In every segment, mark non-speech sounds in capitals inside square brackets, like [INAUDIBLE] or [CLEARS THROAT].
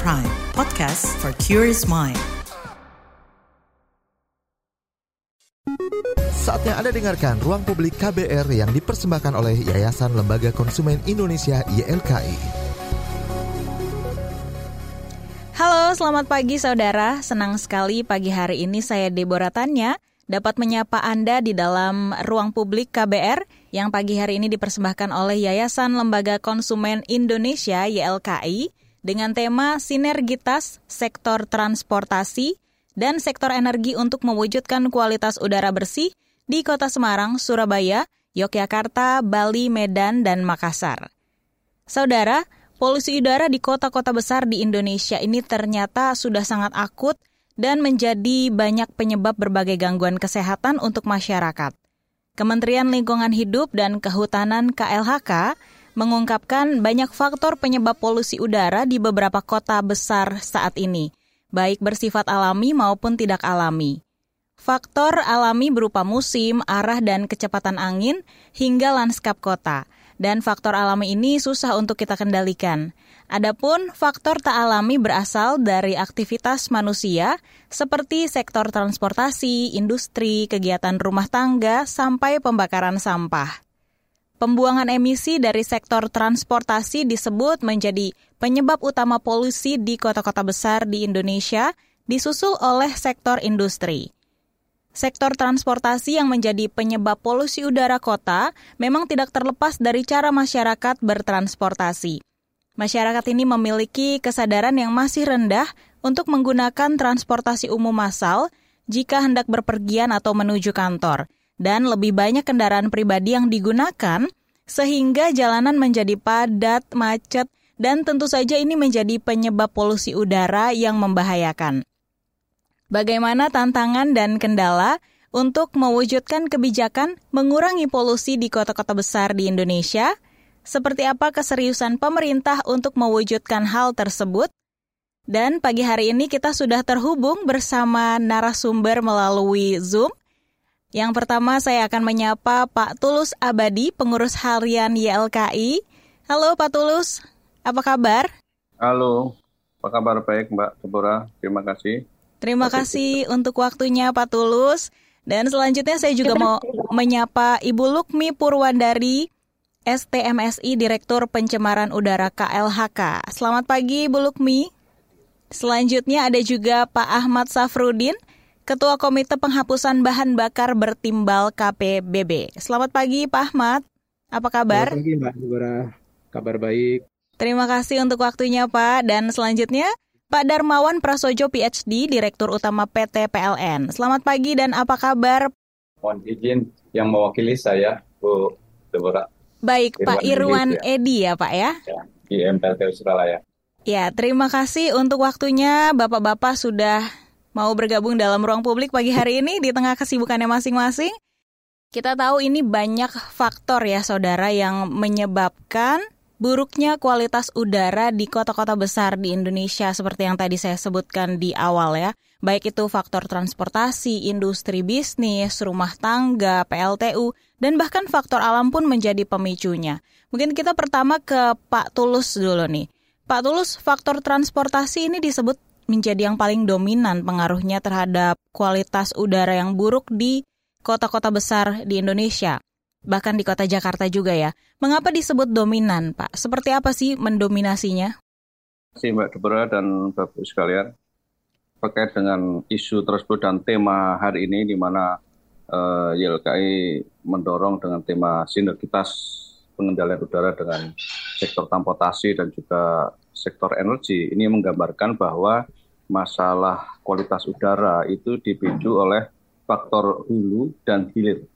Prime, podcast for curious mind. Saatnya Anda dengarkan Ruang Publik KBR yang dipersembahkan oleh Yayasan Lembaga Konsumen Indonesia YLKI. Halo, selamat pagi saudara. Senang sekali pagi hari ini saya Deborah Tanya dapat menyapa Anda di dalam Ruang Publik KBR yang pagi hari ini dipersembahkan oleh Yayasan Lembaga Konsumen Indonesia YLKI dengan tema Sinergitas Sektor Transportasi dan Sektor Energi untuk mewujudkan kualitas udara bersih di Kota Semarang, Surabaya, Yogyakarta, Bali, Medan, dan Makassar. Saudara, polusi udara di kota-kota besar di Indonesia ini ternyata sudah sangat akut dan menjadi banyak penyebab berbagai gangguan kesehatan untuk masyarakat. Kementerian Lingkungan Hidup dan Kehutanan KLHK mengungkapkan banyak faktor penyebab polusi udara di beberapa kota besar saat ini, baik bersifat alami maupun tidak alami. Faktor alami berupa musim, arah, dan kecepatan angin hingga lanskap kota. Dan faktor alami ini susah untuk kita kendalikan. Adapun faktor tak alami berasal dari aktivitas manusia seperti sektor transportasi, industri, kegiatan rumah tangga, sampai pembakaran sampah. Pembuangan emisi dari sektor transportasi disebut menjadi penyebab utama polusi di kota-kota besar di Indonesia, disusul oleh sektor industri. Sektor transportasi yang menjadi penyebab polusi udara kota memang tidak terlepas dari cara masyarakat bertransportasi. Masyarakat ini memiliki kesadaran yang masih rendah untuk menggunakan transportasi umum massal jika hendak berpergian atau menuju kantor, dan lebih banyak kendaraan pribadi yang digunakan sehingga jalanan menjadi padat, macet, dan tentu saja ini menjadi penyebab polusi udara yang membahayakan. Bagaimana tantangan dan kendala untuk mewujudkan kebijakan mengurangi polusi di kota-kota besar di Indonesia? seperti apa keseriusan pemerintah untuk mewujudkan hal tersebut. Dan pagi hari ini kita sudah terhubung bersama narasumber melalui Zoom. Yang pertama saya akan menyapa Pak Tulus Abadi, pengurus harian YLKI. Halo Pak Tulus, apa kabar? Halo, apa kabar baik Mbak Deborah, terima kasih. Terima kasih untuk waktunya Pak Tulus. Dan selanjutnya saya juga mau menyapa Ibu Lukmi Purwandari, STMSI Direktur Pencemaran Udara KLHK. Selamat pagi Bu Lukmi. Selanjutnya ada juga Pak Ahmad Safrudin, Ketua Komite Penghapusan Bahan Bakar Bertimbal KPBB. Selamat pagi Pak Ahmad. Apa kabar? Selamat pagi Mbak Dubara. Kabar baik. Terima kasih untuk waktunya Pak. Dan selanjutnya Pak Darmawan Prasojo PhD, Direktur Utama PT PLN. Selamat pagi dan apa kabar? Mohon izin yang mewakili saya, Bu Deborah. Baik, Irwan Pak Irwan Edi, ya. Edi ya Pak ya? ya di MPLT Surabaya. Ya, terima kasih untuk waktunya Bapak-Bapak sudah mau bergabung dalam ruang publik pagi hari [LAUGHS] ini di tengah kesibukannya masing-masing. Kita tahu ini banyak faktor ya saudara yang menyebabkan buruknya kualitas udara di kota-kota besar di Indonesia seperti yang tadi saya sebutkan di awal ya. Baik itu faktor transportasi, industri bisnis, rumah tangga, PLTU, dan bahkan faktor alam pun menjadi pemicunya. Mungkin kita pertama ke Pak Tulus dulu nih. Pak Tulus, faktor transportasi ini disebut menjadi yang paling dominan pengaruhnya terhadap kualitas udara yang buruk di kota-kota besar di Indonesia bahkan di kota Jakarta juga ya. Mengapa disebut dominan, Pak? Seperti apa sih mendominasinya? Terima kasih Mbak Deborah dan Bapak sekalian. Terkait dengan isu tersebut dan tema hari ini di mana uh, YLKI mendorong dengan tema sinergitas pengendalian udara dengan sektor transportasi dan juga sektor energi. Ini menggambarkan bahwa masalah kualitas udara itu dipicu oleh faktor hulu dan hilir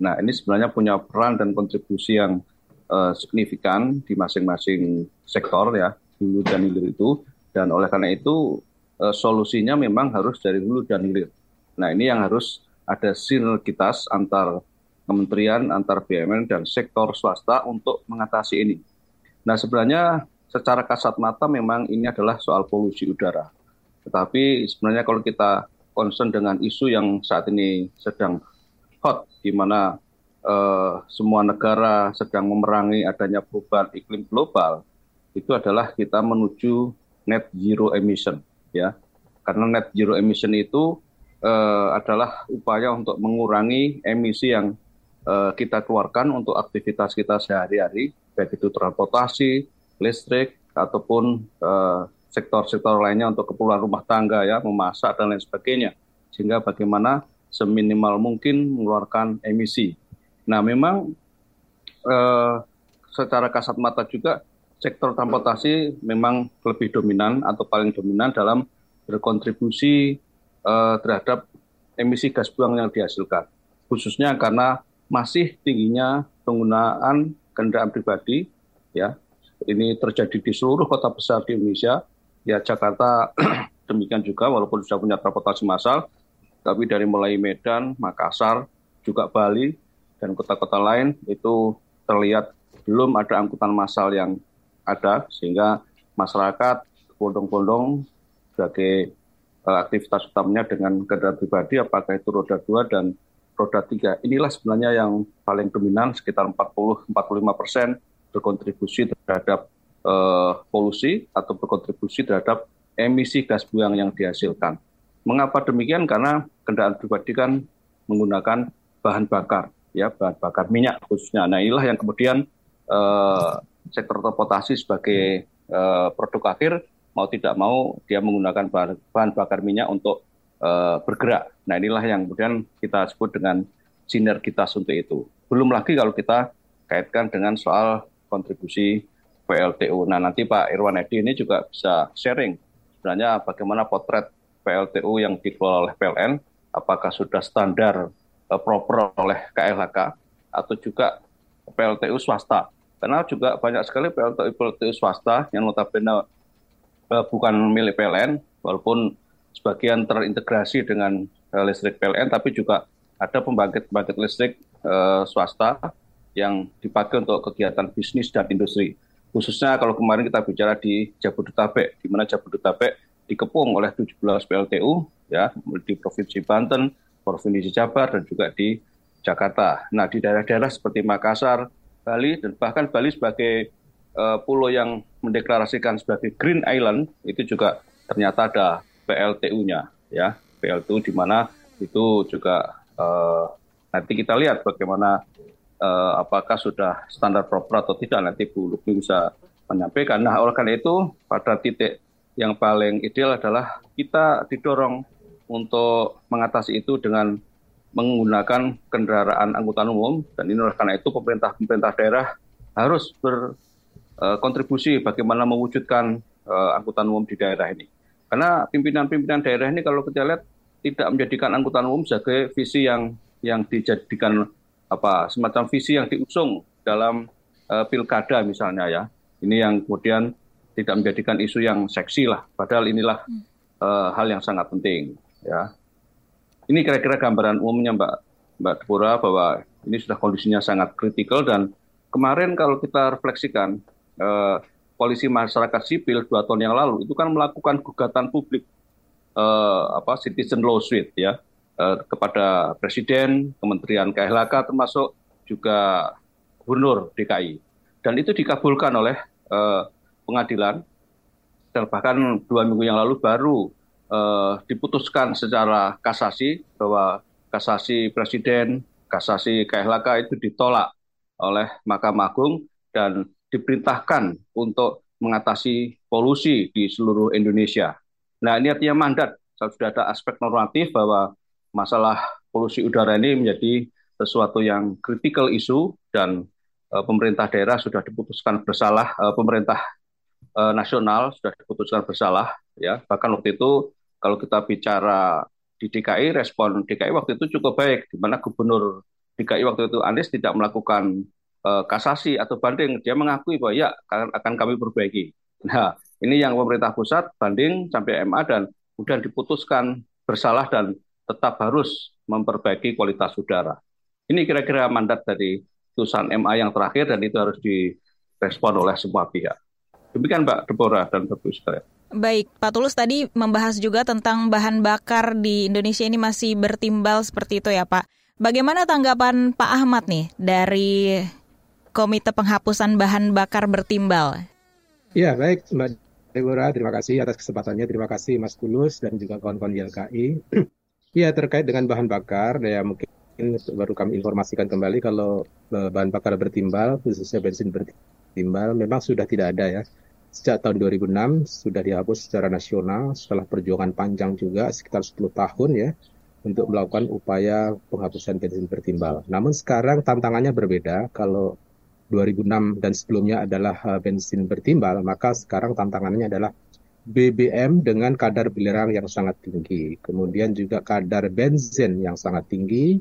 Nah, ini sebenarnya punya peran dan kontribusi yang uh, signifikan di masing-masing sektor ya, hulu dan hilir itu. Dan oleh karena itu uh, solusinya memang harus dari hulu dan hilir. Nah, ini yang harus ada sinergitas antar kementerian, antar BUMN dan sektor swasta untuk mengatasi ini. Nah, sebenarnya secara kasat mata memang ini adalah soal polusi udara. Tetapi sebenarnya kalau kita concern dengan isu yang saat ini sedang hot di mana uh, semua negara sedang memerangi adanya perubahan iklim global itu adalah kita menuju net zero emission ya. Karena net zero emission itu uh, adalah upaya untuk mengurangi emisi yang uh, kita keluarkan untuk aktivitas kita sehari-hari, baik itu transportasi, listrik, ataupun uh, sektor-sektor lainnya untuk keperluan rumah tangga ya, memasak dan lain sebagainya. Sehingga bagaimana seminimal mungkin mengeluarkan emisi. Nah, memang uh, secara kasat mata juga sektor transportasi memang lebih dominan atau paling dominan dalam berkontribusi uh, terhadap emisi gas buang yang dihasilkan, khususnya karena masih tingginya penggunaan kendaraan pribadi, ya ini terjadi di seluruh kota besar di Indonesia, ya Jakarta [CLEARS THROAT] demikian juga walaupun sudah punya transportasi massal, tapi dari mulai Medan, Makassar, juga Bali dan kota-kota lain itu terlihat belum ada angkutan massal yang ada sehingga masyarakat bondong-bondong sebagai uh, aktivitas utamanya dengan kendaraan pribadi, apakah itu roda dua dan roda tiga. Inilah sebenarnya yang paling dominan, sekitar 40-45 persen berkontribusi terhadap uh, polusi atau berkontribusi terhadap emisi gas buang yang dihasilkan. Mengapa demikian? Karena kendaraan pribadi kan menggunakan bahan bakar, ya bahan bakar minyak khususnya. Nah inilah yang kemudian uh, sektor transportasi sebagai uh, produk akhir mau tidak mau dia menggunakan bahan, bahan bakar minyak untuk uh, bergerak. Nah inilah yang kemudian kita sebut dengan sinergitas untuk itu. Belum lagi kalau kita kaitkan dengan soal kontribusi PLTU. Nah nanti Pak Irwan Edi ini juga bisa sharing sebenarnya bagaimana potret PLTU yang dikelola oleh PLN, apakah sudah standar uh, proper oleh KLHK atau juga PLTU swasta. Karena juga banyak sekali PLTU, PLTU swasta yang notabene uh, bukan milik PLN, walaupun sebagian terintegrasi dengan uh, listrik PLN, tapi juga ada pembangkit-pembangkit listrik uh, swasta yang dipakai untuk kegiatan bisnis dan industri. Khususnya kalau kemarin kita bicara di Jabodetabek, di mana Jabodetabek dikepung oleh 17 PLTU ya di Provinsi Banten, Provinsi Jabar dan juga di Jakarta. Nah, di daerah-daerah seperti Makassar, Bali dan bahkan Bali sebagai uh, pulau yang mendeklarasikan sebagai Green Island itu juga ternyata ada PLTU-nya ya PLTU di mana itu juga uh, nanti kita lihat bagaimana uh, apakah sudah standar proper atau tidak nanti Bu Lukmi bisa menyampaikan. Nah oleh karena itu pada titik yang paling ideal adalah kita didorong untuk mengatasi itu dengan menggunakan kendaraan angkutan umum dan ini oleh karena itu pemerintah pemerintah daerah harus ber uh, kontribusi bagaimana mewujudkan uh, angkutan umum di daerah ini. Karena pimpinan-pimpinan daerah ini kalau kita lihat tidak menjadikan angkutan umum sebagai visi yang yang dijadikan apa semacam visi yang diusung dalam uh, pilkada misalnya ya. Ini yang kemudian tidak menjadikan isu yang seksi lah. Padahal inilah uh, hal yang sangat penting ya. Ini kira-kira gambaran umumnya Mbak Mbak Depura bahwa ini sudah kondisinya sangat kritikal dan kemarin kalau kita refleksikan eh, polisi masyarakat sipil dua tahun yang lalu itu kan melakukan gugatan publik eh, apa citizen lawsuit ya eh, kepada presiden, Kementerian KLHK termasuk juga gubernur DKI dan itu dikabulkan oleh eh, pengadilan dan bahkan dua minggu yang lalu baru eh, diputuskan secara kasasi bahwa kasasi presiden, kasasi KLHK itu ditolak oleh Mahkamah Agung dan diperintahkan untuk mengatasi polusi di seluruh Indonesia. Nah, ini artinya mandat. Sudah ada aspek normatif bahwa masalah polusi udara ini menjadi sesuatu yang kritikal isu dan e, pemerintah daerah sudah diputuskan bersalah, e, pemerintah e, nasional sudah diputuskan bersalah. Ya, bahkan waktu itu kalau kita bicara di DKI, respon DKI waktu itu cukup baik, di mana gubernur DKI waktu itu Anies tidak melakukan uh, kasasi atau banding, dia mengakui bahwa ya akan, akan kami perbaiki. Nah, ini yang pemerintah pusat banding sampai MA dan kemudian diputuskan bersalah dan tetap harus memperbaiki kualitas udara. Ini kira-kira mandat dari putusan MA yang terakhir dan itu harus direspon oleh semua pihak. Demikian Mbak Deborah dan Bapak sekalian. Baik, Pak Tulus tadi membahas juga tentang bahan bakar di Indonesia ini masih bertimbal seperti itu ya Pak. Bagaimana tanggapan Pak Ahmad nih dari Komite Penghapusan Bahan Bakar Bertimbal. Ya, baik Mbak Deborah, terima kasih atas kesempatannya. Terima kasih Mas Tulus dan juga kawan-kawan YLKI. [CLEARS THROAT] Ya, terkait dengan bahan bakar, ya mungkin baru kami informasikan kembali kalau eh, bahan bakar bertimbal, khususnya bensin bertimbal, memang sudah tidak ada ya. Sejak tahun 2006 sudah dihapus secara nasional setelah perjuangan panjang juga sekitar 10 tahun ya untuk melakukan upaya penghapusan bensin bertimbal. Namun sekarang tantangannya berbeda. Kalau 2006 dan sebelumnya adalah eh, bensin bertimbal, maka sekarang tantangannya adalah BBM dengan kadar belerang yang sangat tinggi, kemudian juga kadar benzen yang sangat tinggi,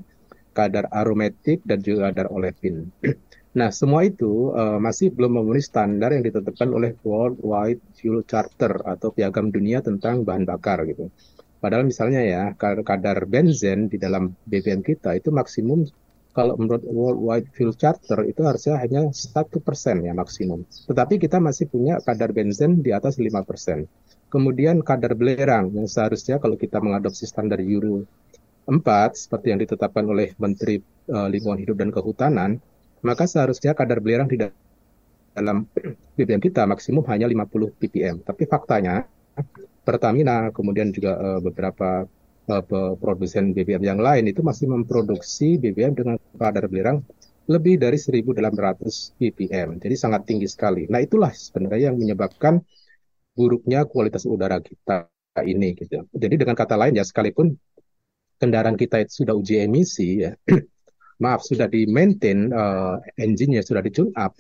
kadar aromatik dan juga kadar olefin. [CLEARS THROAT] Nah, semua itu uh, masih belum memenuhi standar yang ditetapkan oleh World Wide Fuel Charter atau Piagam Dunia tentang bahan bakar gitu. Padahal misalnya ya kadar benzen di dalam BBM kita itu maksimum kalau menurut World Wide Fuel Charter itu harusnya hanya satu persen ya maksimum. Tetapi kita masih punya kadar benzen di atas 5 persen. Kemudian kadar belerang yang seharusnya kalau kita mengadopsi standar Euro 4 seperti yang ditetapkan oleh Menteri uh, Lingkungan Hidup dan Kehutanan, maka seharusnya kadar belerang di dalam [CLEARS THROAT] BBM kita maksimum hanya 50 ppm. Tapi faktanya Pertamina kemudian juga uh, beberapa produsen BBM yang lain itu masih memproduksi BBM dengan kadar belerang lebih dari 1.800 ppm. Jadi sangat tinggi sekali. Nah itulah sebenarnya yang menyebabkan buruknya kualitas udara kita ini gitu. Jadi dengan kata lain ya sekalipun kendaraan kita itu sudah uji emisi ya, [CLEARS THROAT] maaf sudah di maintain uh, engine-nya sudah di tune up,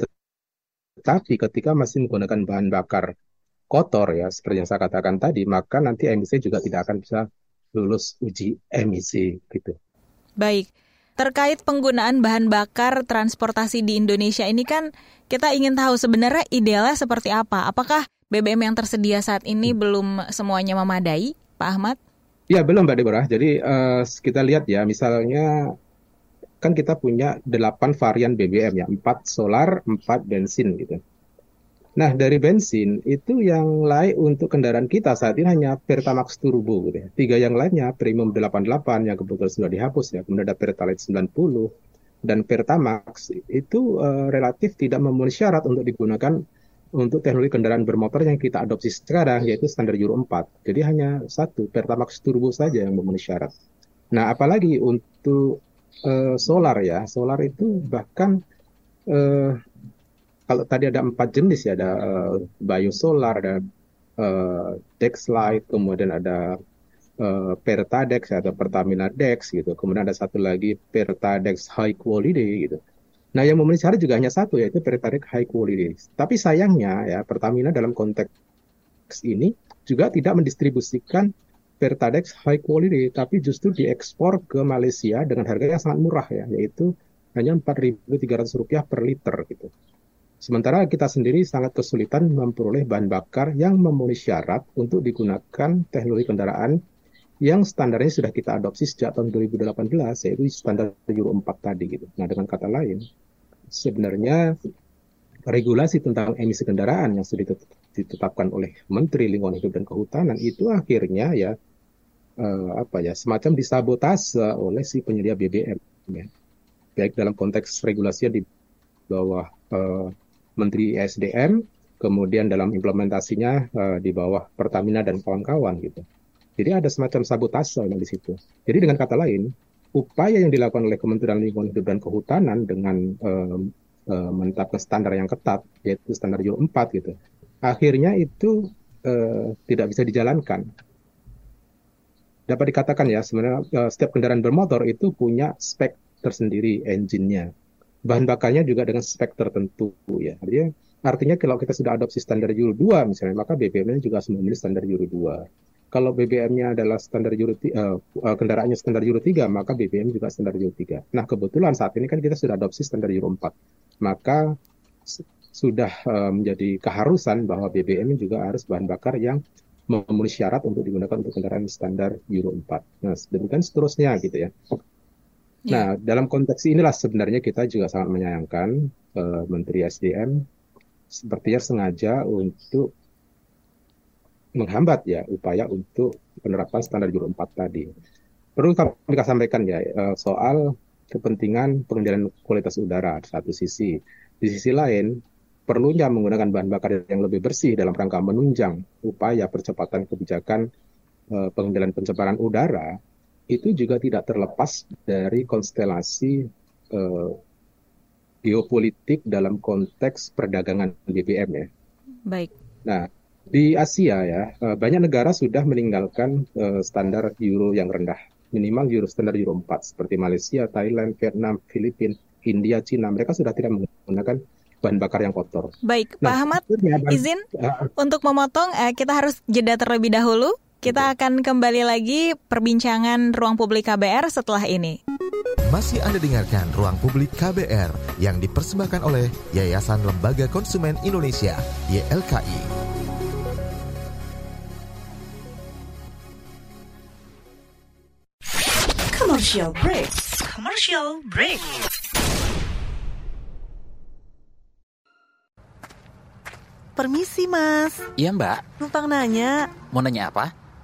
tetapi ketika masih menggunakan bahan bakar kotor ya seperti yang saya katakan tadi, maka nanti emisi juga tidak akan bisa lulus uji emisi gitu. Baik. Terkait penggunaan bahan bakar transportasi di Indonesia ini kan kita ingin tahu sebenarnya idealnya seperti apa? Apakah BBM yang tersedia saat ini hmm. belum semuanya memadai, Pak Ahmad? Ya, belum Mbak Deborah. Jadi uh, kita lihat ya, misalnya kan kita punya delapan varian BBM ya, empat solar, empat bensin gitu. Nah, dari bensin itu yang lain untuk kendaraan kita saat ini hanya Pertamax Turbo gitu ya. Tiga yang lainnya Premium 88 yang kebetulan sudah dihapus ya. Kemudian ada Pertalite 90 dan Pertamax itu uh, relatif tidak memenuhi syarat untuk digunakan untuk teknologi kendaraan bermotor yang kita adopsi sekarang yaitu standar Euro 4. Jadi hanya satu Pertamax Turbo saja yang memenuhi syarat. Nah, apalagi untuk uh, solar ya. Solar itu bahkan uh, kalau tadi ada empat jenis ya, ada uh, biosolar, ada uh, Dexlite, kemudian ada uh, Pertadex atau Pertamina Dex gitu. Kemudian ada satu lagi Pertadex High Quality gitu. Nah, yang memenuhi syarat juga hanya satu yaitu Pertadex High Quality. Tapi sayangnya ya Pertamina dalam konteks ini juga tidak mendistribusikan Pertadex High Quality, tapi justru diekspor ke Malaysia dengan harga yang sangat murah ya, yaitu hanya 4.300 rupiah per liter gitu. Sementara kita sendiri sangat kesulitan memperoleh bahan bakar yang memenuhi syarat untuk digunakan teknologi kendaraan yang standarnya sudah kita adopsi sejak tahun 2018, yaitu standar Euro 4 tadi. Gitu. Nah, dengan kata lain, sebenarnya regulasi tentang emisi kendaraan yang sudah ditetapkan oleh Menteri Lingkungan Hidup dan Kehutanan itu akhirnya ya eh, apa ya semacam disabotase oleh si penyedia BBM ya. baik dalam konteks regulasi di bawah eh, Menteri SDM, kemudian dalam implementasinya uh, di bawah Pertamina dan kawan-kawan gitu. Jadi ada semacam sabotase yang di situ. Jadi dengan kata lain, upaya yang dilakukan oleh Kementerian Lingkungan Hidup dan Kehutanan dengan uh, uh, menetapkan standar yang ketat, yaitu standar Euro 4 gitu, akhirnya itu uh, tidak bisa dijalankan. Dapat dikatakan ya, sebenarnya uh, setiap kendaraan bermotor itu punya spek tersendiri engine-nya bahan bakarnya juga dengan spek tertentu ya. Artinya, artinya kalau kita sudah adopsi standar Euro 2 misalnya, maka BBM-nya juga harus memenuhi standar Euro 2. Kalau BBM-nya adalah standar Euro uh, uh, kendaraannya standar Euro 3, maka BBM juga standar Euro 3. Nah, kebetulan saat ini kan kita sudah adopsi standar Euro 4. Maka sudah uh, menjadi keharusan bahwa BBM juga harus bahan bakar yang memenuhi syarat untuk digunakan untuk kendaraan standar Euro 4. Nah, demikian seterusnya gitu ya. Ya. Nah, dalam konteks inilah sebenarnya kita juga sangat menyayangkan uh, Menteri SDM sepertinya sengaja untuk menghambat ya upaya untuk penerapan standar Euro 4 tadi. Perlu kami sampaikan ya uh, soal kepentingan pengendalian kualitas udara di satu sisi. Di sisi lain, perlunya menggunakan bahan bakar yang lebih bersih dalam rangka menunjang upaya percepatan kebijakan uh, pengendalian pencemaran udara itu juga tidak terlepas dari konstelasi uh, geopolitik dalam konteks perdagangan BBM ya. Baik. Nah, di Asia ya uh, banyak negara sudah meninggalkan uh, standar euro yang rendah, minimal euro standar euro 4 seperti Malaysia, Thailand, Vietnam, Filipina, India, Cina. Mereka sudah tidak menggunakan bahan bakar yang kotor. Baik, Pak nah, Ahmad, izin uh, untuk memotong, uh, kita harus jeda terlebih dahulu. Kita akan kembali lagi perbincangan ruang publik KBR setelah ini. Masih Anda dengarkan Ruang Publik KBR yang dipersembahkan oleh Yayasan Lembaga Konsumen Indonesia, YLKI. Commercial break. Commercial break. Permisi, Mas. Iya, Mbak. Numpang nanya. Mau nanya apa?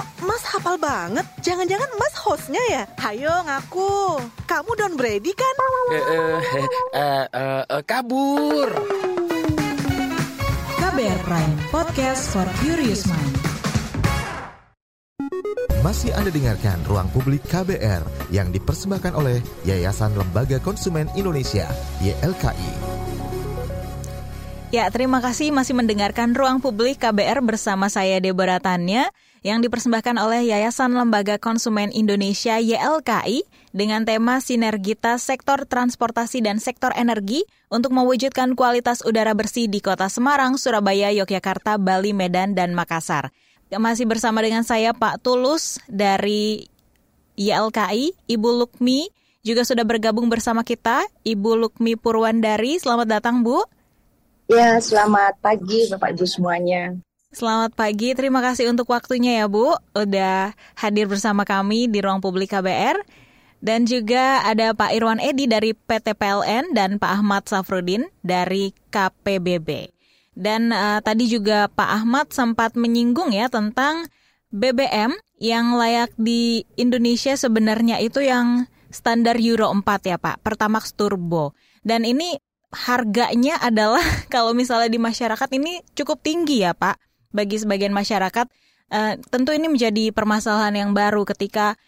Kok Mas hafal banget? Jangan-jangan Mas hostnya ya? Hayo ngaku. Kamu Don Brady kan? Eh, eh, eh, eh, eh, kabur. KBR Prime, podcast for curious mind. Masih Anda dengarkan Ruang Publik KBR yang dipersembahkan oleh Yayasan Lembaga Konsumen Indonesia, YLKI. Ya, terima kasih masih mendengarkan Ruang Publik KBR bersama saya Deborah Tanya yang dipersembahkan oleh Yayasan Lembaga Konsumen Indonesia YLKI dengan tema sinergitas sektor transportasi dan sektor energi untuk mewujudkan kualitas udara bersih di Kota Semarang, Surabaya, Yogyakarta, Bali, Medan, dan Makassar. Masih bersama dengan saya Pak Tulus dari YLKI, Ibu Lukmi juga sudah bergabung bersama kita, Ibu Lukmi Purwandari. Selamat datang, Bu. Ya, selamat pagi Bapak Ibu semuanya. Selamat pagi, terima kasih untuk waktunya ya Bu, udah hadir bersama kami di Ruang Publik KBR. Dan juga ada Pak Irwan Edi dari PT PLN dan Pak Ahmad Safrudin dari KPBB. Dan uh, tadi juga Pak Ahmad sempat menyinggung ya tentang BBM yang layak di Indonesia sebenarnya itu yang standar Euro 4 ya Pak, Pertamax Turbo. Dan ini harganya adalah [LAUGHS] kalau misalnya di masyarakat ini cukup tinggi ya Pak bagi sebagian masyarakat. Uh, tentu ini menjadi permasalahan yang baru ketika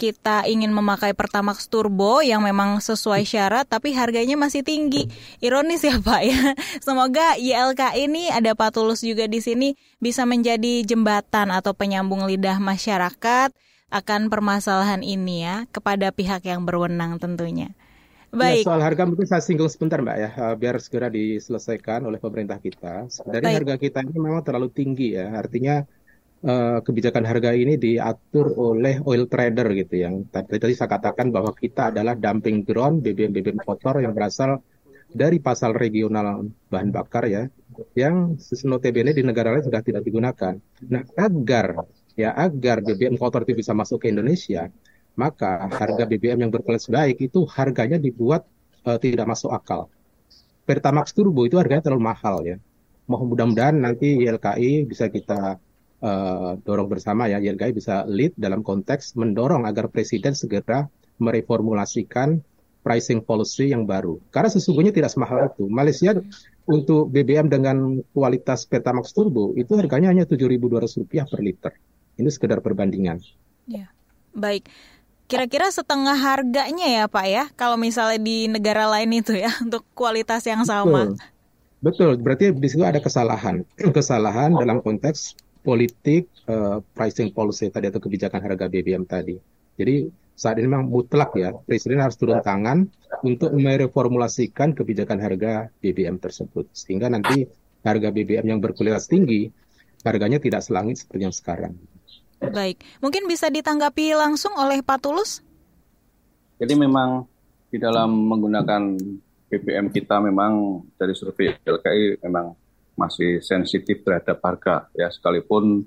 kita ingin memakai Pertamax Turbo yang memang sesuai syarat tapi harganya masih tinggi. Ironis ya Pak ya. [LAUGHS] Semoga YLK ini ada Pak Tulus juga di sini bisa menjadi jembatan atau penyambung lidah masyarakat akan permasalahan ini ya kepada pihak yang berwenang tentunya. Baik. Ya, soal harga mungkin saya singgung sebentar Mbak ya, eh, biar segera diselesaikan oleh pemerintah kita. Dari Baik. harga kita ini memang terlalu tinggi ya, artinya uh, kebijakan harga ini diatur oleh oil trader gitu yang tadi, tadi saya katakan bahwa kita adalah dumping ground BBM BBM kotor yang berasal dari pasal regional bahan bakar ya, yang notabene di negara lain sudah tidak digunakan. Nah agar ya agar BBM kotor itu bisa masuk ke Indonesia, maka harga BBM yang berkelas baik itu harganya dibuat uh, tidak masuk akal. Pertamax Turbo itu harganya terlalu mahal ya. Mohon mudah-mudahan nanti YLKI bisa kita uh, dorong bersama ya, YLKI bisa lead dalam konteks mendorong agar Presiden segera mereformulasikan pricing policy yang baru. Karena sesungguhnya tidak semahal itu. Malaysia untuk BBM dengan kualitas Pertamax Turbo itu harganya hanya Rp7.200 per liter. Ini sekedar perbandingan. Ya, baik. Kira-kira setengah harganya ya Pak ya, kalau misalnya di negara lain itu ya, [LAUGHS] untuk kualitas yang sama. Betul, Betul. berarti di situ ada kesalahan. [CLEARS THROAT] kesalahan dalam konteks politik uh, pricing policy tadi atau kebijakan harga BBM tadi. Jadi saat ini memang mutlak ya, Presiden harus turun tangan untuk mereformulasikan kebijakan harga BBM tersebut. Sehingga nanti harga BBM yang berkualitas tinggi, harganya tidak selangit seperti yang sekarang. Baik, mungkin bisa ditanggapi langsung oleh Pak Tulus. Jadi memang di dalam menggunakan BBM kita memang dari survei LKI memang masih sensitif terhadap harga ya sekalipun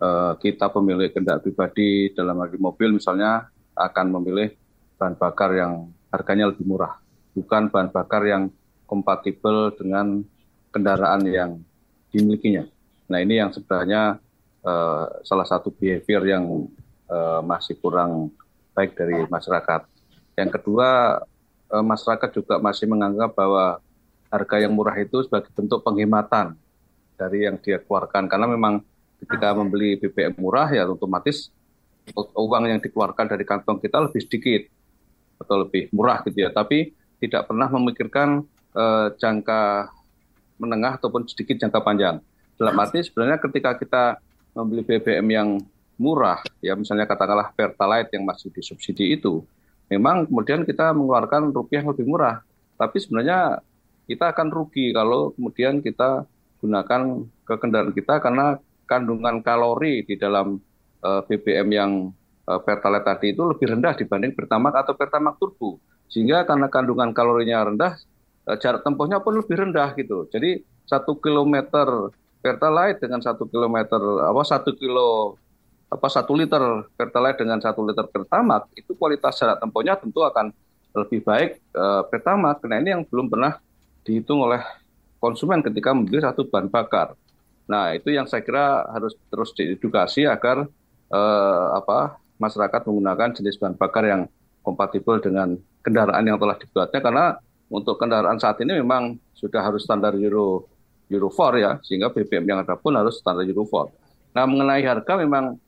uh, kita pemilik kendaraan pribadi dalam hal mobil misalnya akan memilih bahan bakar yang harganya lebih murah, bukan bahan bakar yang kompatibel dengan kendaraan yang dimilikinya. Nah ini yang sebenarnya uh, salah satu behavior yang uh, masih kurang baik dari masyarakat. Yang kedua, uh, masyarakat juga masih menganggap bahwa harga yang murah itu sebagai bentuk penghematan dari yang dia keluarkan. Karena memang ketika membeli BBM murah ya otomatis uang yang dikeluarkan dari kantong kita lebih sedikit atau lebih murah gitu ya. Tapi tidak pernah memikirkan uh, jangka menengah ataupun sedikit jangka panjang. Dalam arti sebenarnya ketika kita membeli BBM yang murah, ya misalnya katakanlah Pertalite yang masih disubsidi itu, memang kemudian kita mengeluarkan rupiah lebih murah. Tapi sebenarnya kita akan rugi kalau kemudian kita gunakan ke kendaraan kita karena kandungan kalori di dalam uh, eh, BBM yang uh, Pertalite tadi itu lebih rendah dibanding Pertamax atau Pertamax Turbo. Sehingga karena kandungan kalorinya rendah, uh, jarak tempuhnya pun lebih rendah gitu. Jadi satu kilometer pertalite dengan satu kilometer apa satu kilo apa satu liter pertalite dengan satu liter pertamax itu kualitas jarak tempuhnya tentu akan lebih baik e, pertamax. Nah ini yang belum pernah dihitung oleh konsumen ketika membeli satu bahan bakar. Nah itu yang saya kira harus terus diedukasi agar e, apa masyarakat menggunakan jenis bahan bakar yang kompatibel dengan kendaraan yang telah dibuatnya karena untuk kendaraan saat ini memang sudah harus standar Euro Euro 4 ya, sehingga BBM yang ada pun harus standar Euro 4. Nah, mengenai harga memang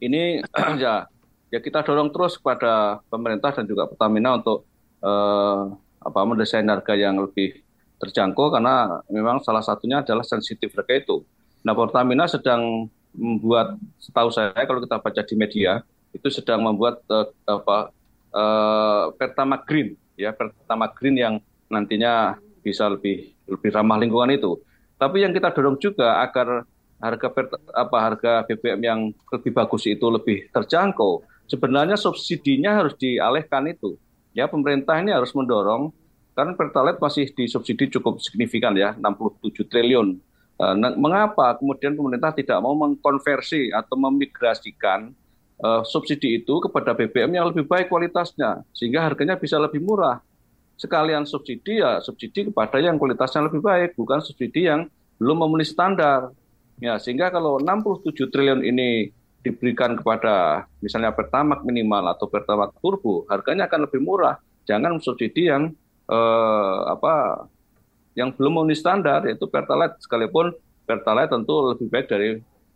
ini [CLEARS THROAT] ya ya kita dorong terus kepada pemerintah dan juga Pertamina untuk eh, apa mendesain harga yang lebih terjangkau karena memang salah satunya adalah sensitif harga itu. Nah, Pertamina sedang membuat setahu saya kalau kita baca di media itu sedang membuat uh, apa uh, Pertama Green ya pertama green yang nantinya bisa lebih lebih ramah lingkungan itu. Tapi yang kita dorong juga agar harga apa harga BBM yang lebih bagus itu lebih terjangkau. Sebenarnya subsidinya harus dialihkan itu. Ya pemerintah ini harus mendorong karena Pertalite masih disubsidi cukup signifikan ya 67 triliun. Eh, nah, mengapa kemudian pemerintah tidak mau mengkonversi atau memigrasikan uh, subsidi itu kepada BBM yang lebih baik kualitasnya sehingga harganya bisa lebih murah. Sekalian subsidi ya subsidi kepada yang kualitasnya lebih baik, bukan subsidi yang belum memenuhi standar. Ya, sehingga kalau 67 triliun ini diberikan kepada misalnya Pertamax minimal atau Pertamax turbo, harganya akan lebih murah. Jangan subsidi yang eh, apa yang belum memenuhi standar yaitu Pertalite sekalipun Pertalite tentu lebih baik dari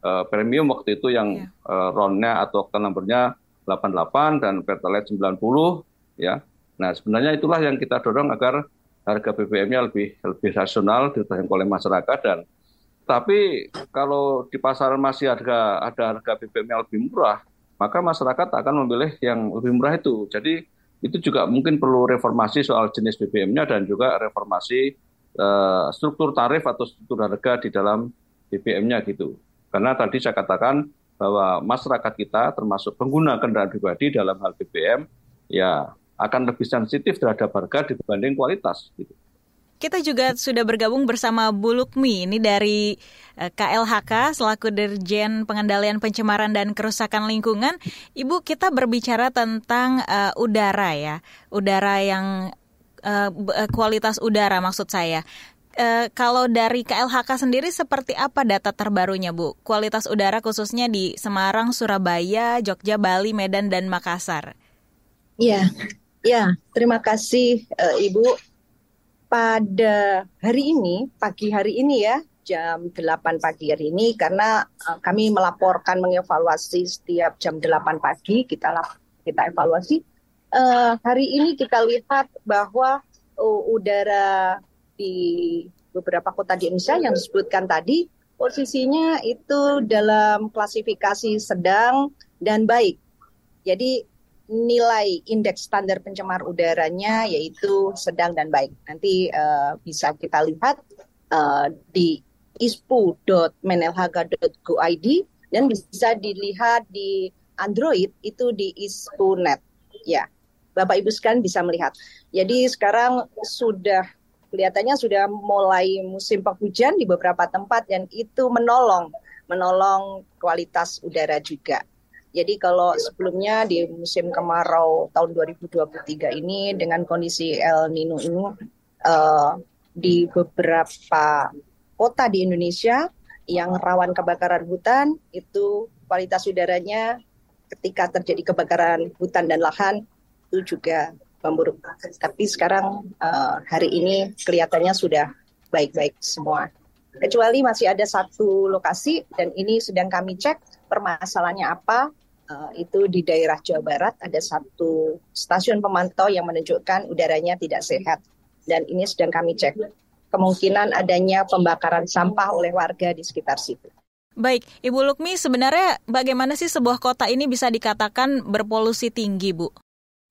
uh, premium waktu itu yang yeah. uh, ronnya atau oktan numbernya 88 dan Pertalite 90 ya. Nah, sebenarnya itulah yang kita dorong agar harga BBM-nya lebih lebih rasional dijangkau oleh masyarakat dan tapi kalau di pasaran masih harga ada harga BBM yang lebih murah, maka masyarakat akan memilih yang lebih murah itu. Jadi itu juga mungkin perlu reformasi soal jenis BBM-nya dan juga reformasi uh, struktur tarif atau struktur harga di dalam BBM-nya gitu. Karena tadi saya katakan bahwa masyarakat kita termasuk pengguna kendaraan pribadi dalam hal BBM ya akan lebih sensitif terhadap harga dibanding kualitas. Gitu. Kita juga sudah bergabung bersama Bu Lukmi ini dari eh, KLHK selaku Dirjen Pengendalian Pencemaran dan Kerusakan Lingkungan. Ibu, kita berbicara tentang uh, udara ya, udara yang uh, kualitas udara maksud saya e, kalau dari KLHK sendiri seperti apa data terbarunya Bu? Kualitas udara khususnya di Semarang, Surabaya, Jogja, Bali, Medan, dan Makassar. Iya, ya, terima kasih uh, Ibu. Pada hari ini, pagi hari ini ya, jam 8 pagi hari ini, karena uh, kami melaporkan mengevaluasi setiap jam 8 pagi, kita kita evaluasi. Uh, hari ini kita lihat bahwa uh, udara di beberapa kota di Indonesia yang disebutkan tadi posisinya itu dalam klasifikasi sedang dan baik. Jadi nilai indeks standar pencemar udaranya yaitu sedang dan baik. Nanti uh, bisa kita lihat uh, di ispu.menelhaga.go.id dan bisa dilihat di Android itu di ispu.net. Ya, Bapak Ibu sekalian bisa melihat. Jadi sekarang sudah kelihatannya sudah mulai musim penghujan di beberapa tempat dan itu menolong menolong kualitas udara juga. Jadi kalau sebelumnya di musim kemarau tahun 2023 ini dengan kondisi El Nino ini uh, di beberapa kota di Indonesia yang rawan kebakaran hutan itu kualitas udaranya ketika terjadi kebakaran hutan dan lahan itu juga memburuk. Tapi sekarang uh, hari ini kelihatannya sudah baik-baik semua. Kecuali masih ada satu lokasi dan ini sedang kami cek permasalahannya apa uh, itu di daerah Jawa Barat ada satu stasiun pemantau yang menunjukkan udaranya tidak sehat dan ini sedang kami cek kemungkinan adanya pembakaran sampah oleh warga di sekitar situ. Baik, Ibu Lukmi, sebenarnya bagaimana sih sebuah kota ini bisa dikatakan berpolusi tinggi, Bu?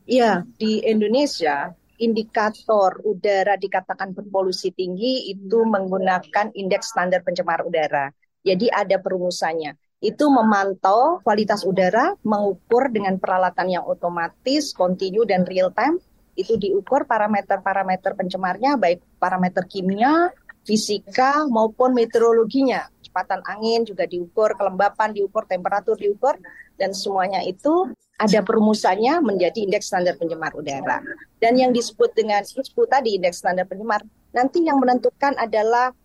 Ya, di Indonesia indikator udara dikatakan berpolusi tinggi itu menggunakan indeks standar pencemar udara. Jadi ada perumusannya itu memantau kualitas udara, mengukur dengan peralatan yang otomatis, kontinu dan real time. Itu diukur parameter-parameter pencemarnya, baik parameter kimia, fisika maupun meteorologinya. Kecepatan angin juga diukur, kelembapan diukur, temperatur diukur, dan semuanya itu ada perumusannya menjadi indeks standar pencemar udara. Dan yang disebut dengan ISPU tadi, indeks standar pencemar, nanti yang menentukan adalah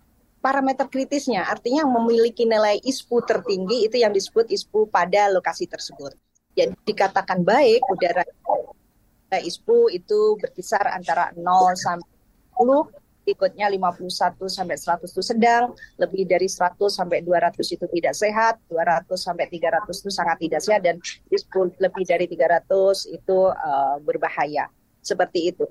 parameter kritisnya, artinya memiliki nilai ISPU tertinggi itu yang disebut ISPU pada lokasi tersebut. Jadi dikatakan baik udara ISPU itu berkisar antara 0 sampai 10, ikutnya 51 sampai 100 itu sedang, lebih dari 100 sampai 200 itu tidak sehat, 200 sampai 300 itu sangat tidak sehat dan ISPU lebih dari 300 itu uh, berbahaya. Seperti itu.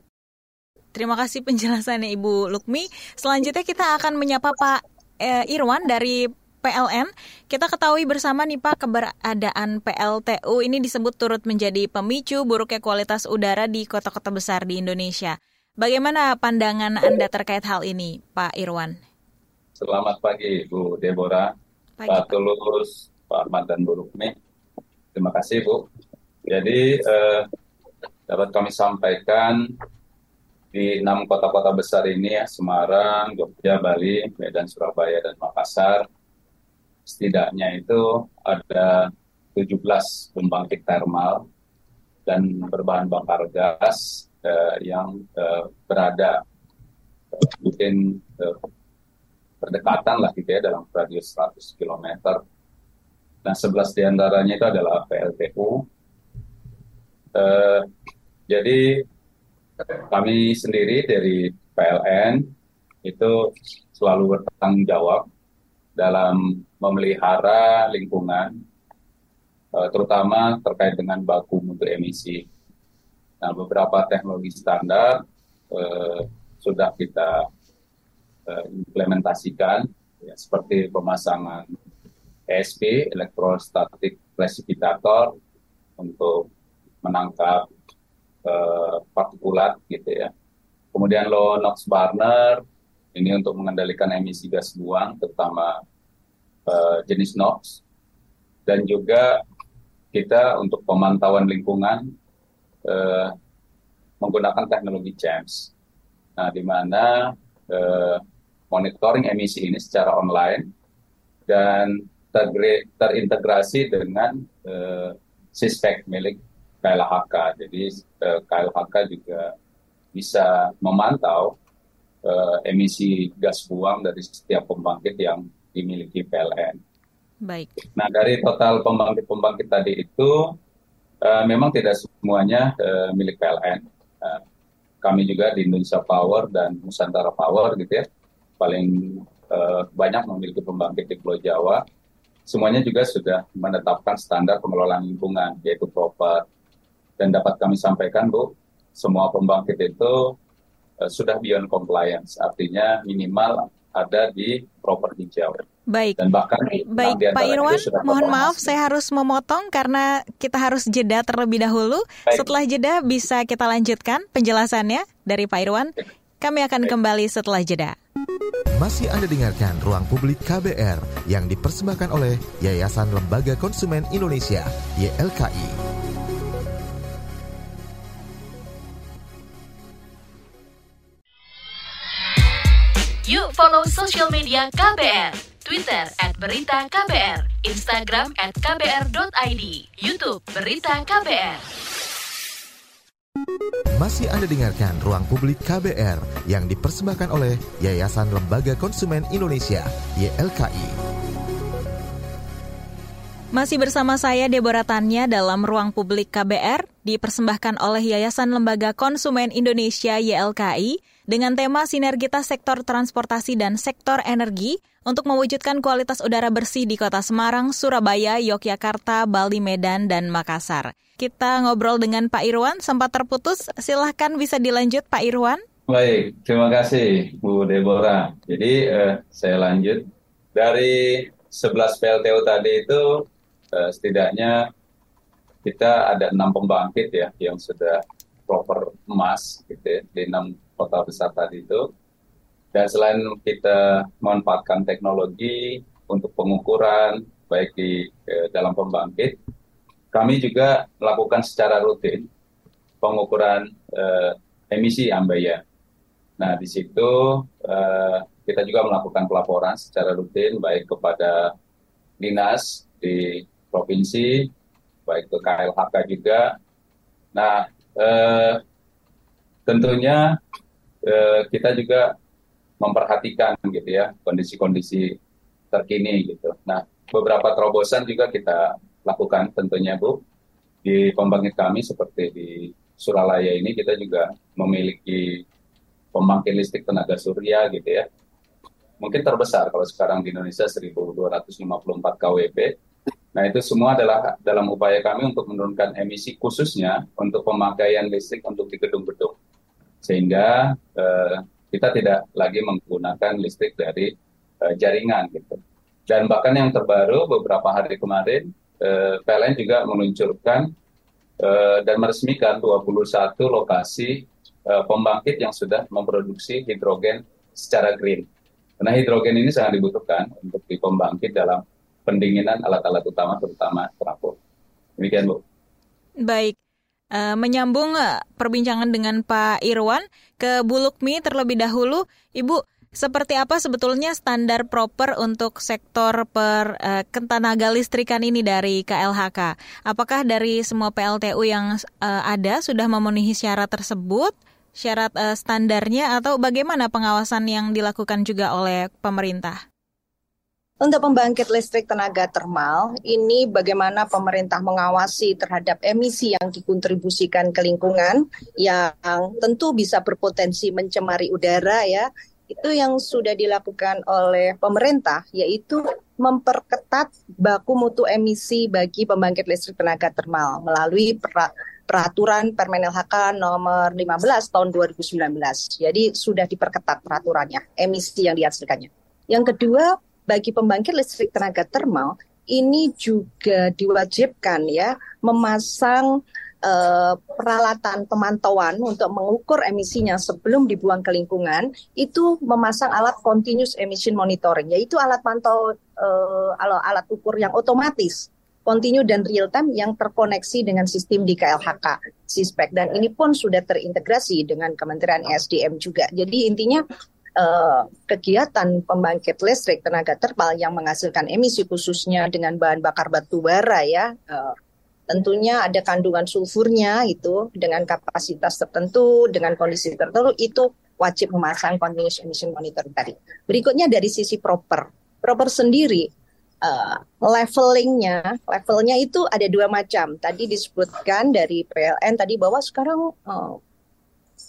Terima kasih penjelasannya Ibu Lukmi. Selanjutnya kita akan menyapa Pak eh, Irwan dari PLN. Kita ketahui bersama nih Pak keberadaan PLTU ini disebut turut menjadi pemicu buruknya kualitas udara di kota-kota besar di Indonesia. Bagaimana pandangan Anda terkait hal ini, Pak Irwan? Selamat pagi, Bu Deborah, pagi, Pak Tulus, Pak Ahmad, dan Bu Lukmi. Terima kasih, Bu. Jadi, eh, dapat kami sampaikan di enam kota-kota besar ini ya Semarang, Jogja, Bali, Medan, Surabaya, dan Makassar setidaknya itu ada 17 pembangkit termal dan berbahan bakar gas eh, yang eh, berada eh, mungkin eh, berdekatan lah gitu ya dalam radius 100 km. Nah, 11 di antaranya itu adalah PLTU. Eh, jadi kami sendiri dari PLN itu selalu bertanggung jawab dalam memelihara lingkungan, eh, terutama terkait dengan baku mutu emisi. Nah, beberapa teknologi standar eh, sudah kita eh, implementasikan, ya, seperti pemasangan ESP, Electrostatic Precipitator, untuk menangkap uh, partikulat gitu ya. Kemudian low NOx burner ini untuk mengendalikan emisi gas buang terutama uh, jenis NOx dan juga kita untuk pemantauan lingkungan uh, menggunakan teknologi CHAMS. Nah, di mana uh, monitoring emisi ini secara online dan terintegrasi dengan uh, SISPEC milik KLHK. Jadi eh, KLHK juga bisa memantau eh, emisi gas buang dari setiap pembangkit yang dimiliki PLN. Baik. Nah dari total pembangkit-pembangkit tadi itu eh, memang tidak semuanya eh, milik PLN. Eh, kami juga di Indonesia Power dan Nusantara Power gitu ya paling eh, banyak memiliki pembangkit di Pulau Jawa. Semuanya juga sudah menetapkan standar pengelolaan lingkungan yaitu proper dan dapat kami sampaikan Bu, semua pembangkit itu uh, sudah beyond compliance, artinya minimal ada di proper hijau. Baik. Dan bahkan baik Pak Irwan, mohon maaf saya harus memotong karena kita harus jeda terlebih dahulu. Baik. Setelah jeda bisa kita lanjutkan penjelasannya dari Pak Irwan. Kami akan baik. kembali setelah jeda. Masih Anda dengarkan Ruang Publik KBR yang dipersembahkan oleh Yayasan Lembaga Konsumen Indonesia, YLKI. Yuk follow social media KBR, Twitter at Berita KBR, Instagram at kbr.id, Youtube Berita KBR. Masih Anda dengarkan Ruang Publik KBR yang dipersembahkan oleh Yayasan Lembaga Konsumen Indonesia, YLKI. Masih bersama saya Deborah Tanya dalam Ruang Publik KBR dipersembahkan oleh Yayasan Lembaga Konsumen Indonesia YLKI dengan tema sinergitas sektor transportasi dan sektor energi untuk mewujudkan kualitas udara bersih di Kota Semarang, Surabaya, Yogyakarta, Bali, Medan, dan Makassar. Kita ngobrol dengan Pak Irwan, sempat terputus. Silahkan bisa dilanjut Pak Irwan. Baik, terima kasih Bu Deborah. Jadi eh, saya lanjut. Dari 11 PLTU tadi itu uh, setidaknya kita ada enam pembangkit ya yang sudah proper emas gitu ya, di enam kota besar tadi itu. Dan selain kita memanfaatkan teknologi untuk pengukuran baik di eh, dalam pembangkit, kami juga melakukan secara rutin pengukuran eh, emisi ambaya. Nah di situ eh, kita juga melakukan pelaporan secara rutin baik kepada dinas di provinsi, baik ke KLHK juga. Nah, eh, tentunya eh, kita juga memperhatikan gitu ya kondisi-kondisi terkini gitu. Nah, beberapa terobosan juga kita lakukan tentunya Bu di pembangkit kami seperti di Suralaya ini kita juga memiliki pembangkit listrik tenaga surya gitu ya. Mungkin terbesar kalau sekarang di Indonesia 1254 kWp Nah, itu semua adalah dalam upaya kami untuk menurunkan emisi khususnya untuk pemakaian listrik untuk di gedung-gedung. Sehingga eh, kita tidak lagi menggunakan listrik dari eh, jaringan gitu. Dan bahkan yang terbaru beberapa hari kemarin eh, PLN juga meluncurkan eh, dan meresmikan 21 lokasi eh, pembangkit yang sudah memproduksi hidrogen secara green. Karena hidrogen ini sangat dibutuhkan untuk di pembangkit dalam pendinginan alat-alat utama terutama trafo. Demikian Bu. Baik. Uh, menyambung uh, perbincangan dengan Pak Irwan ke Bulukmi terlebih dahulu, Ibu, seperti apa sebetulnya standar proper untuk sektor per uh, ketenaga listrikan ini dari KLHK? Apakah dari semua PLTU yang uh, ada sudah memenuhi syarat tersebut, syarat uh, standarnya, atau bagaimana pengawasan yang dilakukan juga oleh pemerintah? Untuk pembangkit listrik tenaga termal, ini bagaimana pemerintah mengawasi terhadap emisi yang dikontribusikan ke lingkungan yang tentu bisa berpotensi mencemari udara ya. Itu yang sudah dilakukan oleh pemerintah yaitu memperketat baku mutu emisi bagi pembangkit listrik tenaga termal melalui peraturan Permen LHK nomor 15 tahun 2019. Jadi sudah diperketat peraturannya, emisi yang dihasilkannya. Yang kedua, bagi pembangkit listrik tenaga termal ini juga diwajibkan ya memasang uh, peralatan pemantauan untuk mengukur emisinya sebelum dibuang ke lingkungan itu memasang alat continuous emission monitoring yaitu alat pantau uh, alat ukur yang otomatis continue dan real time yang terkoneksi dengan sistem di KLHK Sispek dan ini pun sudah terintegrasi dengan Kementerian SDM juga. Jadi intinya uh, kegiatan pembangkit listrik tenaga terpal yang menghasilkan emisi khususnya dengan bahan bakar batu bara ya uh, tentunya ada kandungan sulfurnya itu dengan kapasitas tertentu dengan kondisi tertentu itu wajib memasang continuous emission monitor tadi. Berikutnya dari sisi proper. Proper sendiri uh, levelingnya, levelnya itu ada dua macam. Tadi disebutkan dari PLN tadi bahwa sekarang uh,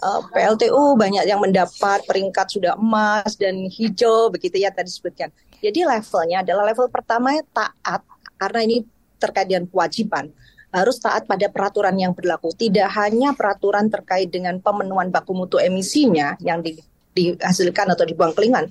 uh, eh, PLTU banyak yang mendapat peringkat sudah emas dan hijau begitu ya tadi sebutkan. Jadi levelnya adalah level pertama taat karena ini terkait dengan kewajiban harus taat pada peraturan yang berlaku. Tidak hanya peraturan terkait dengan pemenuhan baku mutu emisinya yang di, dihasilkan atau dibuang ke lingkungan,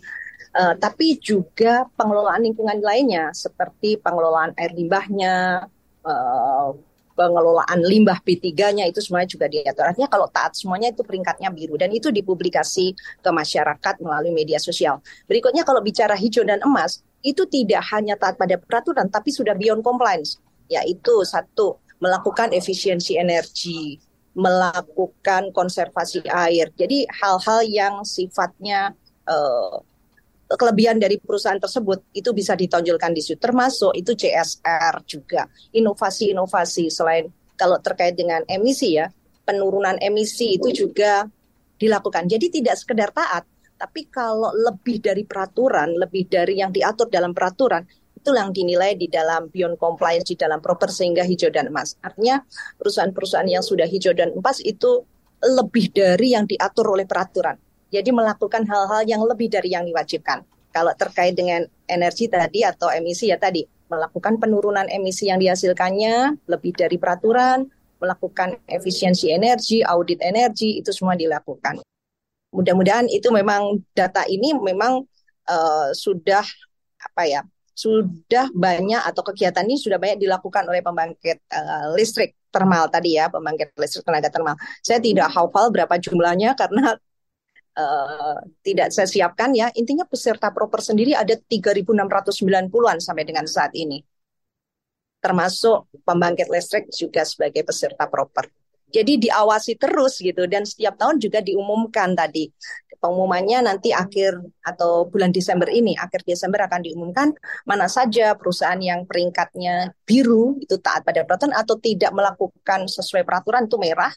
uh, tapi juga pengelolaan lingkungan lainnya seperti pengelolaan air limbahnya, uh, pengelolaan limbah P3-nya itu semuanya juga diatur. Artinya kalau taat semuanya itu peringkatnya biru dan itu dipublikasi ke masyarakat melalui media sosial. Berikutnya kalau bicara hijau dan emas, itu tidak hanya taat pada peraturan tapi sudah beyond compliance, yaitu satu melakukan efisiensi energi, melakukan konservasi air. Jadi hal-hal yang sifatnya uh, kelebihan dari perusahaan tersebut itu bisa ditonjolkan di situ. Termasuk itu CSR juga. Inovasi-inovasi selain kalau terkait dengan emisi ya penurunan emisi itu juga dilakukan. Jadi tidak sekedar taat tapi kalau lebih dari peraturan lebih dari yang diatur dalam peraturan itu yang dinilai di dalam beyond compliance di dalam proper sehingga hijau dan emas. Artinya perusahaan-perusahaan yang sudah hijau dan emas itu lebih dari yang diatur oleh peraturan jadi melakukan hal-hal yang lebih dari yang diwajibkan. Kalau terkait dengan energi tadi atau emisi ya tadi, melakukan penurunan emisi yang dihasilkannya lebih dari peraturan, melakukan efisiensi energi, audit energi, itu semua dilakukan. Mudah-mudahan itu memang data ini memang uh, sudah apa ya, sudah banyak atau kegiatan ini sudah banyak dilakukan oleh pembangkit uh, listrik termal tadi ya, pembangkit listrik tenaga termal. Saya tidak hafal berapa jumlahnya karena uh, tidak saya siapkan ya. Intinya peserta proper sendiri ada 3.690-an sampai dengan saat ini. Termasuk pembangkit listrik juga sebagai peserta proper. Jadi diawasi terus gitu dan setiap tahun juga diumumkan tadi pengumumannya nanti akhir atau bulan Desember ini, akhir Desember akan diumumkan mana saja perusahaan yang peringkatnya biru itu taat pada peraturan atau tidak melakukan sesuai peraturan itu merah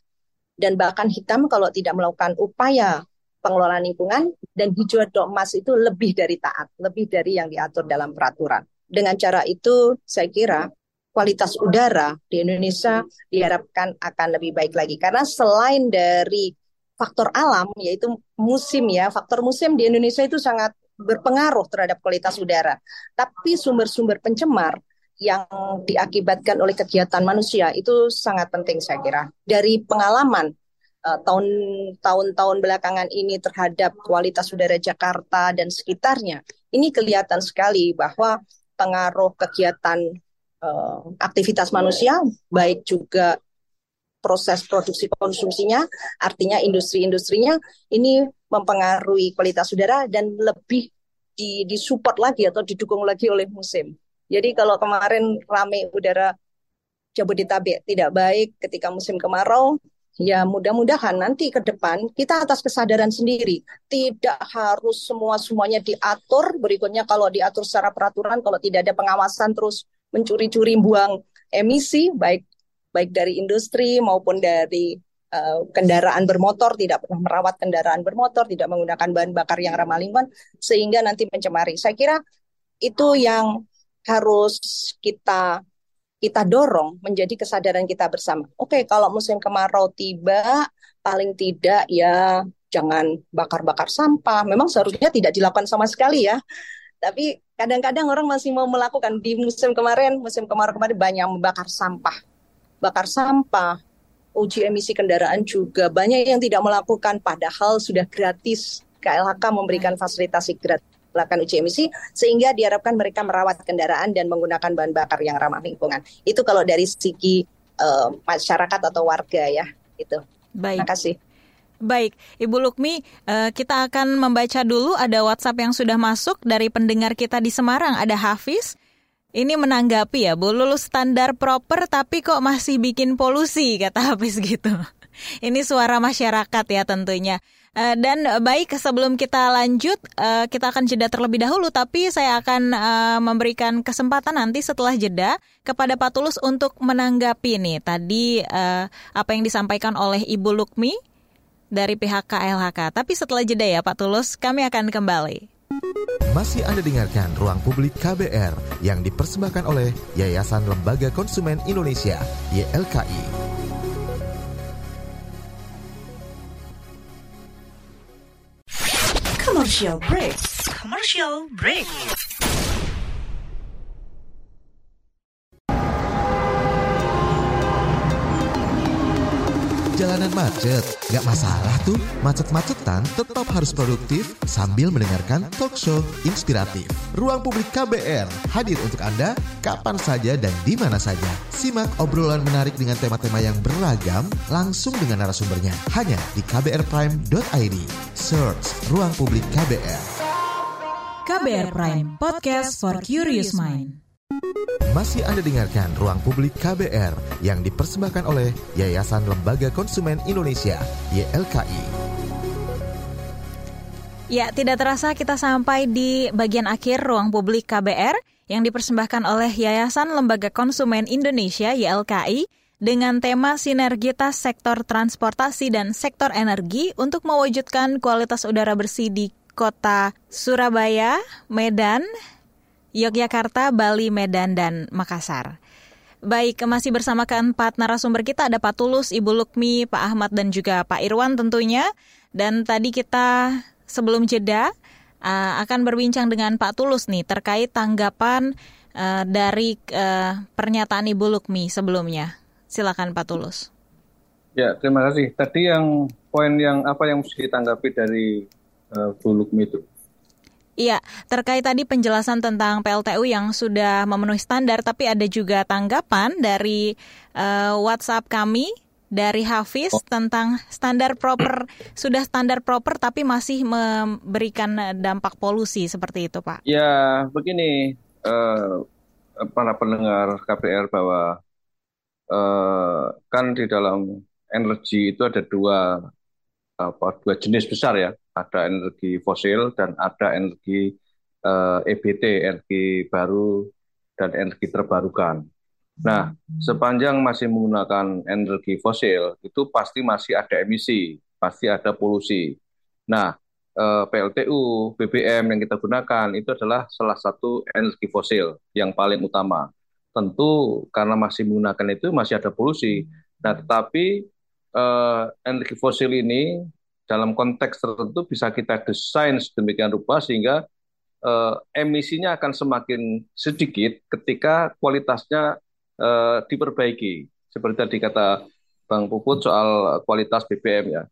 dan bahkan hitam kalau tidak melakukan upaya pengelolaan lingkungan dan hijau emas itu lebih dari taat, lebih dari yang diatur dalam peraturan. Dengan cara itu saya kira kualitas udara di Indonesia diharapkan akan lebih baik lagi karena selain dari faktor alam yaitu musim ya, faktor musim di Indonesia itu sangat berpengaruh terhadap kualitas udara. Tapi sumber-sumber pencemar yang diakibatkan oleh kegiatan manusia itu sangat penting saya kira. Dari pengalaman tahun tahun-tahun belakangan ini terhadap kualitas udara Jakarta dan sekitarnya, ini kelihatan sekali bahwa pengaruh kegiatan uh, aktivitas manusia, baik juga proses produksi konsumsinya, artinya industri-industrinya ini mempengaruhi kualitas udara dan lebih di disupport lagi atau didukung lagi oleh musim. Jadi kalau kemarin rame udara Jabodetabek tidak baik ketika musim kemarau, Ya, mudah-mudahan nanti ke depan kita atas kesadaran sendiri, tidak harus semua-semuanya diatur. Berikutnya kalau diatur secara peraturan, kalau tidak ada pengawasan terus mencuri-curi buang emisi, baik baik dari industri maupun dari uh, kendaraan bermotor, tidak pernah merawat kendaraan bermotor, tidak menggunakan bahan bakar yang ramah lingkungan, sehingga nanti mencemari. Saya kira itu yang harus kita kita dorong menjadi kesadaran kita bersama. Oke, okay, kalau musim kemarau tiba, paling tidak ya jangan bakar-bakar sampah. Memang seharusnya tidak dilakukan sama sekali ya. Tapi kadang-kadang orang masih mau melakukan di musim kemarin, musim kemarau kemarin banyak membakar sampah. Bakar sampah, uji emisi kendaraan juga banyak yang tidak melakukan padahal sudah gratis KLHK memberikan fasilitasi gratis melakukan uji emisi sehingga diharapkan mereka merawat kendaraan dan menggunakan bahan bakar yang ramah lingkungan. Itu kalau dari segi uh, masyarakat atau warga ya, itu. Baik. Terima kasih. Baik, Ibu Lukmi, uh, kita akan membaca dulu ada WhatsApp yang sudah masuk dari pendengar kita di Semarang, ada Hafiz. Ini menanggapi ya, Bu, lulus standar proper tapi kok masih bikin polusi, kata Hafiz gitu. [LAUGHS] Ini suara masyarakat ya tentunya. Uh, dan baik sebelum kita lanjut uh, kita akan jeda terlebih dahulu tapi saya akan memberikan kesempatan nanti setelah jeda kepada Pak Tulus untuk menanggapi nih tadi apa yang disampaikan oleh Ibu Lukmi dari pihak KLHK. Tapi setelah jeda ya Pak Tulus kami akan kembali. Masih Anda dengarkan Ruang Publik KBR yang dipersembahkan oleh Yayasan Lembaga Konsumen Indonesia YLKI. Commercial break. Commercial break. Jalanan macet, gak masalah tuh. Macet-macetan tetap harus produktif sambil mendengarkan talk show inspiratif. Ruang Publik KBR hadir untuk Anda kapan saja dan di mana saja. Simak obrolan menarik dengan tema-tema yang beragam langsung dengan narasumbernya hanya di kbrprime.id. Search Ruang Publik KBR. KBR Prime, podcast for curious mind. Masih Anda dengarkan Ruang Publik KBR yang dipersembahkan oleh Yayasan Lembaga Konsumen Indonesia, YLKI. Ya, tidak terasa kita sampai di bagian akhir ruang publik KBR yang dipersembahkan oleh Yayasan Lembaga Konsumen Indonesia YLKI dengan tema sinergitas sektor transportasi dan sektor energi untuk mewujudkan kualitas udara bersih di kota Surabaya, Medan, Yogyakarta, Bali, Medan, dan Makassar. Baik, masih bersama keempat narasumber kita ada Pak Tulus, Ibu Lukmi, Pak Ahmad, dan juga Pak Irwan tentunya. Dan tadi kita sebelum jeda uh, akan berbincang dengan Pak Tulus nih terkait tanggapan uh, dari uh, pernyataan Ibu Lukmi sebelumnya. Silakan Pak Tulus. Ya, terima kasih. Tadi yang poin yang apa yang mesti ditanggapi dari uh, Bu Lukmi itu? Iya, terkait tadi penjelasan tentang PLTU yang sudah memenuhi standar, tapi ada juga tanggapan dari uh, WhatsApp kami dari Hafiz oh. tentang standar proper sudah standar proper tapi masih memberikan dampak polusi seperti itu Pak. Ya begini uh, para pendengar KPR bahwa uh, kan di dalam energi itu ada dua apa dua jenis besar ya ada energi fosil dan ada energi uh, eh, EBT energi baru dan energi terbarukan. Nah, sepanjang masih menggunakan energi fosil, itu pasti masih ada emisi, pasti ada polusi. Nah, eh, PLTU, BBM yang kita gunakan itu adalah salah satu energi fosil yang paling utama. Tentu karena masih menggunakan itu masih ada polusi. Nah, tetapi eh, energi fosil ini dalam konteks tertentu bisa kita desain sedemikian rupa sehingga eh, emisinya akan semakin sedikit ketika kualitasnya uh, diperbaiki. Seperti tadi kata Bang Puput soal kualitas BBM ya,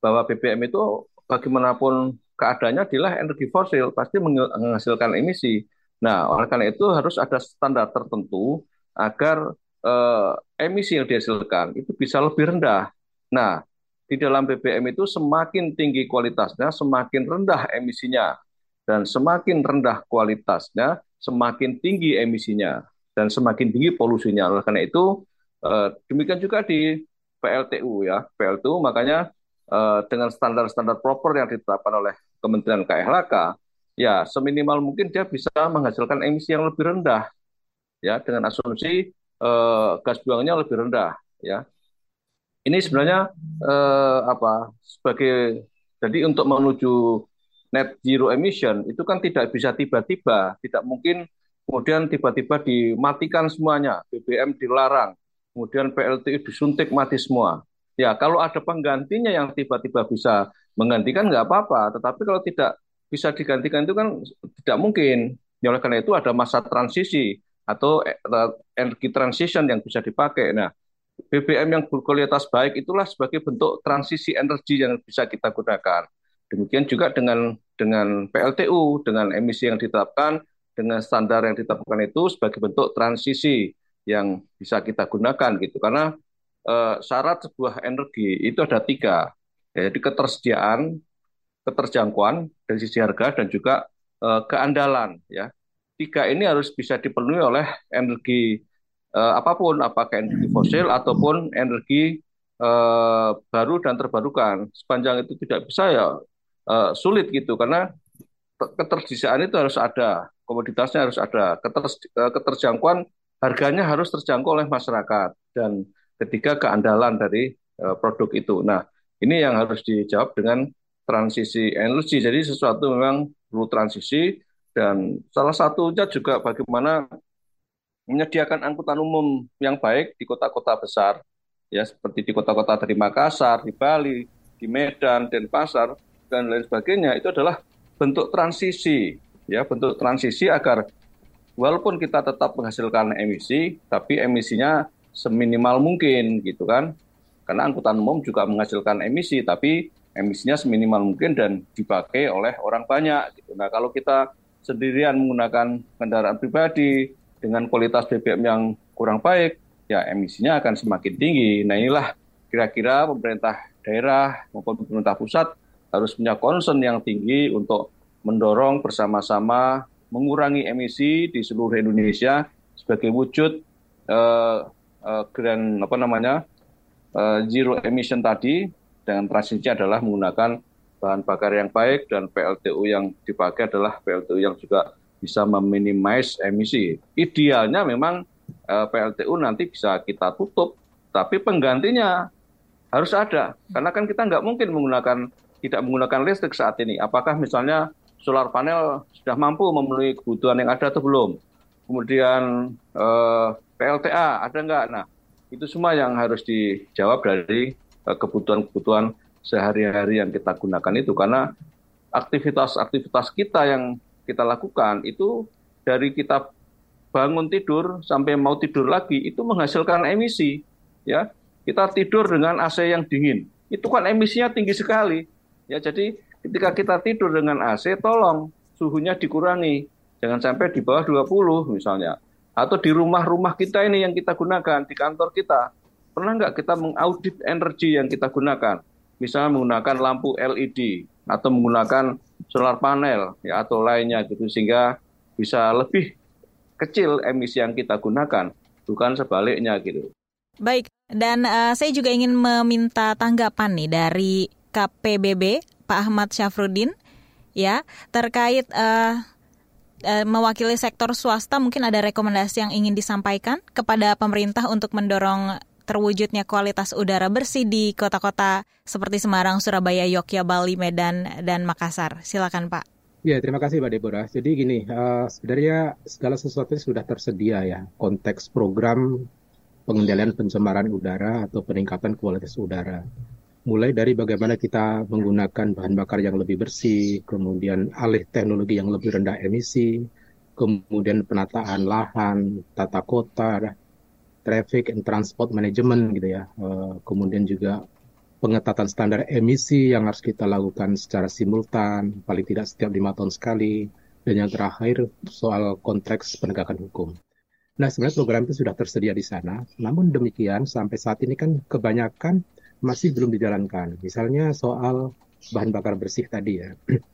bahwa BBM itu bagaimanapun keadaannya adalah energi fosil, pasti menghasilkan emisi. Nah, oleh karena itu harus ada standar tertentu agar uh, emisi yang dihasilkan itu bisa lebih rendah. Nah, di dalam BBM itu semakin tinggi kualitasnya, semakin rendah emisinya. Dan semakin rendah kualitasnya, semakin tinggi emisinya dan semakin tinggi polusinya. Oleh karena itu, eh, demikian juga di PLTU ya, PLTU makanya eh, dengan standar-standar proper yang ditetapkan oleh Kementerian KLHK, ya seminimal mungkin dia bisa menghasilkan emisi yang lebih rendah, ya dengan asumsi eh, gas buangnya lebih rendah, ya. Ini sebenarnya eh, apa sebagai jadi untuk menuju net zero emission itu kan tidak bisa tiba-tiba, tidak mungkin kemudian tiba-tiba dimatikan semuanya, BBM dilarang, kemudian PLTU disuntik mati semua. Ya, kalau ada penggantinya yang tiba-tiba bisa menggantikan nggak apa-apa, tetapi kalau tidak bisa digantikan itu kan tidak mungkin. Ya, oleh karena itu ada masa transisi atau eh, energi transition yang bisa dipakai. Nah, BBM yang berkualitas baik itulah sebagai bentuk transisi energi yang bisa kita gunakan. Demikian juga dengan dengan PLTU, dengan emisi yang ditetapkan, dengan standar yang ditetapkan itu sebagai bentuk transisi yang bisa kita gunakan gitu karena uh, syarat sebuah energi itu ada tiga yaitu ketersediaan keterjangkauan dari sisi harga dan juga uh, keandalan ya tiga ini harus bisa dipenuhi oleh energi uh, apa pun apakah energi fosil ataupun energi uh, baru dan terbarukan sepanjang itu tidak bisa ya uh, sulit gitu karena ketersediaan itu harus ada komoditasnya harus ada, eh, keterjangkauan harganya harus terjangkau oleh masyarakat dan ketiga keandalan dari produk itu. Nah, ini yang harus dijawab dengan transisi energi. Jadi sesuatu memang perlu transisi dan salah satunya juga bagaimana menyediakan angkutan umum yang baik di kota-kota besar ya seperti di kota-kota dari Makassar, di Bali, di Medan, Denpasar dan lain sebagainya itu adalah bentuk transisi ya bentuk transisi agar walaupun kita tetap menghasilkan emisi, tapi emisinya seminimal mungkin gitu kan. Karena angkutan umum juga menghasilkan emisi, tapi emisinya seminimal mungkin dan dipakai oleh orang banyak. Gitu. Nah kalau kita sendirian menggunakan kendaraan pribadi dengan kualitas BBM yang kurang baik, ya emisinya akan semakin tinggi. Nah inilah kira-kira pemerintah daerah maupun pemerintah pusat harus punya concern yang tinggi untuk mendorong bersama-sama mengurangi emisi di seluruh Indonesia sebagai wujud uh, uh, grand apa namanya uh, zero emission tadi dengan transisi adalah menggunakan bahan bakar yang baik dan PLTU yang dipakai adalah PLTU yang juga bisa meminimais emisi. Idealnya memang eh, PLTU nanti bisa kita tutup, tapi penggantinya harus ada. Karena kan kita nggak mungkin menggunakan tidak menggunakan listrik saat ini. Apakah misalnya solar panel sudah mampu memenuhi kebutuhan yang ada atau belum? Kemudian eh, PLTA ada nggak? Nah, itu semua yang harus dijawab dari eh, kebutuhan-kebutuhan sehari-hari yang kita gunakan itu karena aktivitas-aktivitas kita yang kita lakukan itu dari kita bangun tidur sampai mau tidur lagi itu menghasilkan emisi ya. Kita tidur dengan AC yang dingin. Itu kan emisinya tinggi sekali. Ya jadi ketika kita tidur dengan AC tolong suhunya dikurangi. Jangan sampai di bawah 20 misalnya. Atau di rumah-rumah kita ini yang kita gunakan di kantor kita. Pernah nggak kita mengaudit energi yang kita gunakan? Misalnya menggunakan lampu LED atau menggunakan solar panel ya atau lainnya gitu sehingga bisa lebih kecil emisi yang kita gunakan bukan sebaliknya gitu. Baik, dan uh, saya juga ingin meminta tanggapan nih dari KPBB Pak Ahmad Syafruddin ya terkait uh, uh, mewakili sektor swasta mungkin ada rekomendasi yang ingin disampaikan kepada pemerintah untuk mendorong terwujudnya kualitas udara bersih di kota-kota seperti Semarang, Surabaya, Yogyakarta, Bali, Medan, dan Makassar. Silakan Pak. Ya, terima kasih Mbak Deborah. Jadi gini, uh, sebenarnya segala sesuatu sudah tersedia ya. Konteks program pengendalian pencemaran udara atau peningkatan kualitas udara. Mulai dari bagaimana kita menggunakan bahan bakar yang lebih bersih, kemudian alih teknologi yang lebih rendah emisi, kemudian penataan lahan, tata kota, traffic and transport management gitu ya. Uh, kemudian juga pengetatan standar emisi yang harus kita lakukan secara simultan, paling tidak setiap lima tahun sekali. Dan yang terakhir soal konteks penegakan hukum. Nah sebenarnya program itu sudah tersedia di sana, namun demikian sampai saat ini kan kebanyakan masih belum dijalankan. Misalnya soal bahan bakar bersih tadi ya. [CLEARS THROAT]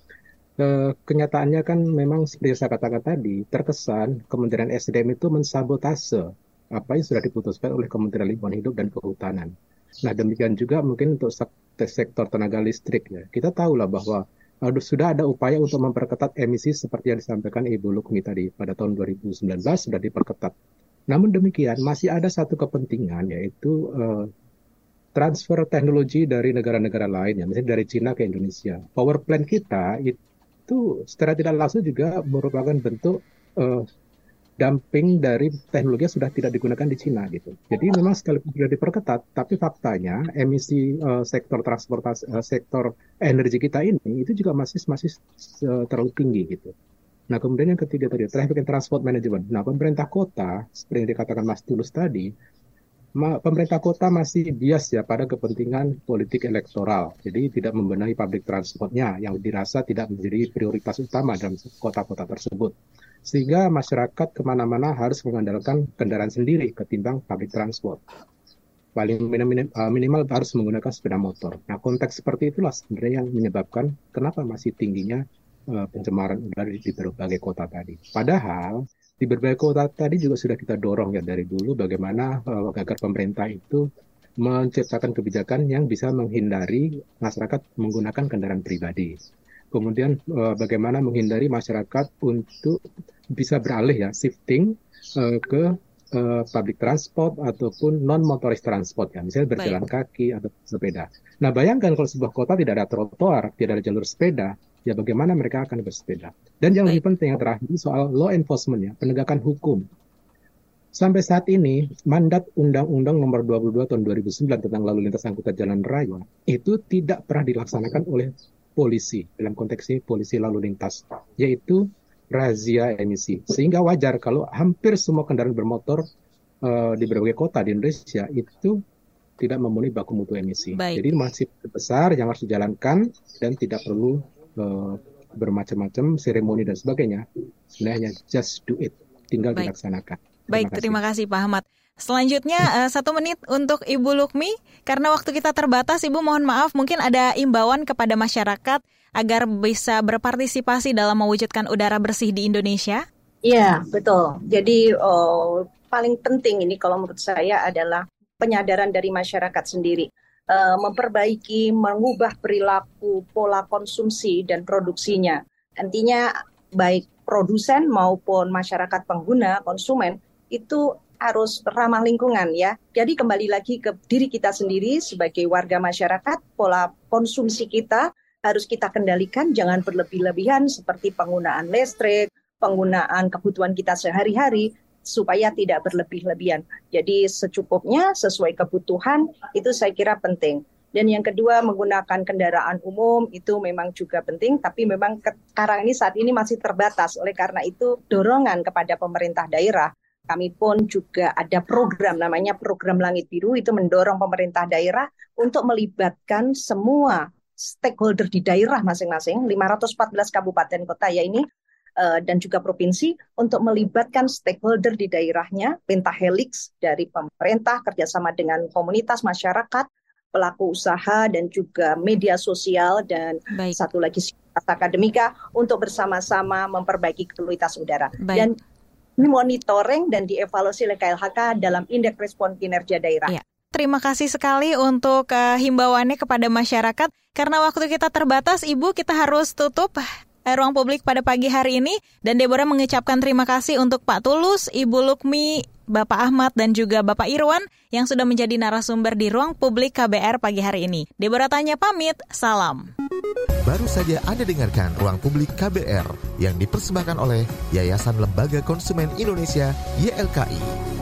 Kenyataannya kan memang seperti yang saya katakan tadi, terkesan Kementerian SDM itu mensabotase apa yang sudah diputuskan oleh Kementerian Lingkungan Hidup dan Kehutanan. Nah demikian juga mungkin untuk sektor tenaga listrik ya. Kita tahu lah bahwa sudah ada upaya untuk memperketat emisi seperti yang disampaikan Ibu Lukmi tadi pada tahun 2019 sudah diperketat. Namun demikian masih ada satu kepentingan yaitu uh, transfer teknologi dari negara-negara lain ya, misalnya dari Cina ke Indonesia. Power plant kita itu secara tidak langsung juga merupakan bentuk uh, dumping dari teknologi yang sudah tidak digunakan di Cina gitu. Jadi memang sekalipun sudah diperketat, tapi faktanya emisi uh, sektor transportasi, uh, sektor energi kita ini itu juga masih masih uh, terlalu tinggi gitu. Nah kemudian yang ketiga tadi traffic and transport management. Nah pemerintah kota seperti yang dikatakan Mas Tulus tadi, pemerintah kota masih bias ya pada kepentingan politik elektoral. Jadi tidak membenahi public transportnya yang dirasa tidak menjadi prioritas utama dalam kota-kota tersebut sehingga masyarakat ke mana-mana harus mengandalkan kendaraan sendiri ketimbang public transport. Paling minim, uh, minimal harus menggunakan sepeda motor. Nah, konteks seperti itulah sebenarnya yang menyebabkan kenapa masih tingginya uh, pencemaran udara di, di berbagai kota tadi. Padahal di berbagai kota tadi juga sudah kita dorong ya dari dulu bagaimana uh, agar pemerintah itu menciptakan kebijakan yang bisa menghindari masyarakat menggunakan kendaraan pribadi. Kemudian bagaimana menghindari masyarakat untuk bisa beralih ya shifting uh, ke uh, public transport ataupun non motoris transport ya misalnya berjalan Baik. kaki atau sepeda. Nah bayangkan kalau sebuah kota tidak ada trotoar, tidak ada jalur sepeda, ya bagaimana mereka akan bersepeda? Dan yang Baik. lebih penting yang terakhir soal law enforcement ya, penegakan hukum. Sampai saat ini, mandat Undang-Undang Nomor 22 Tahun 2009 tentang lalu lintas angkutan jalan raya itu tidak pernah dilaksanakan oleh polisi dalam konteks ini polisi lalu lintas, yaitu razia emisi. Sehingga wajar kalau hampir semua kendaraan bermotor uh, di berbagai kota di Indonesia itu tidak memenuhi baku mutu emisi. Baik. Jadi masih besar yang harus dijalankan dan tidak perlu uh, bermacam-macam seremoni dan sebagainya. Sebenarnya just do it, tinggal Baik. dilaksanakan. Terima Baik, kasih. terima kasih Pak Ahmad. Selanjutnya uh, [LAUGHS] satu menit untuk Ibu Lukmi karena waktu kita terbatas Ibu mohon maaf mungkin ada imbauan kepada masyarakat agar bisa berpartisipasi dalam mewujudkan udara bersih di Indonesia. Iya betul. Jadi oh, paling penting ini kalau menurut saya adalah penyadaran dari masyarakat sendiri. uh, memperbaiki, mengubah perilaku pola konsumsi dan produksinya. Nantinya baik produsen maupun masyarakat pengguna konsumen itu harus ramah lingkungan ya. Jadi kembali lagi ke diri kita sendiri sebagai warga masyarakat, pola konsumsi kita harus kita kendalikan, jangan berlebih-lebihan seperti penggunaan listrik, penggunaan kebutuhan kita sehari-hari supaya tidak berlebih-lebihan. Jadi secukupnya sesuai kebutuhan itu saya kira penting. Dan yang kedua menggunakan kendaraan umum itu memang juga penting, tapi memang sekarang ini saat ini masih terbatas. Oleh karena itu dorongan kepada pemerintah daerah kami pun juga ada program namanya program Langit Biru itu mendorong pemerintah daerah untuk melibatkan semua stakeholder di daerah masing-masing 514 kabupaten kota ya ini uh, dan juga provinsi untuk melibatkan stakeholder di daerahnya pentahelix dari pemerintah kerjasama dengan komunitas masyarakat pelaku usaha dan juga media sosial dan Baik. satu lagi akademika untuk bersama-sama memperbaiki kualitas udara Baik. dan dimonitoring dan dievaluasi oleh KLHK dalam indeks respon kinerja daerah. Ya. Terima kasih sekali untuk uh, himbauannya kepada masyarakat. Karena waktu kita terbatas, Ibu, kita harus tutup uh, ruang publik pada pagi hari ini. Dan Deborah mengucapkan terima kasih untuk Pak Tulus, Ibu Lukmi, Bapak Ahmad, dan juga Bapak Irwan yang sudah menjadi narasumber di ruang publik KBR pagi hari ini. Deborah tanya pamit, salam. Baru saja Anda dengarkan Ruang Publik KBR yang dipersembahkan oleh Yayasan Lembaga Konsumen Indonesia YLKI.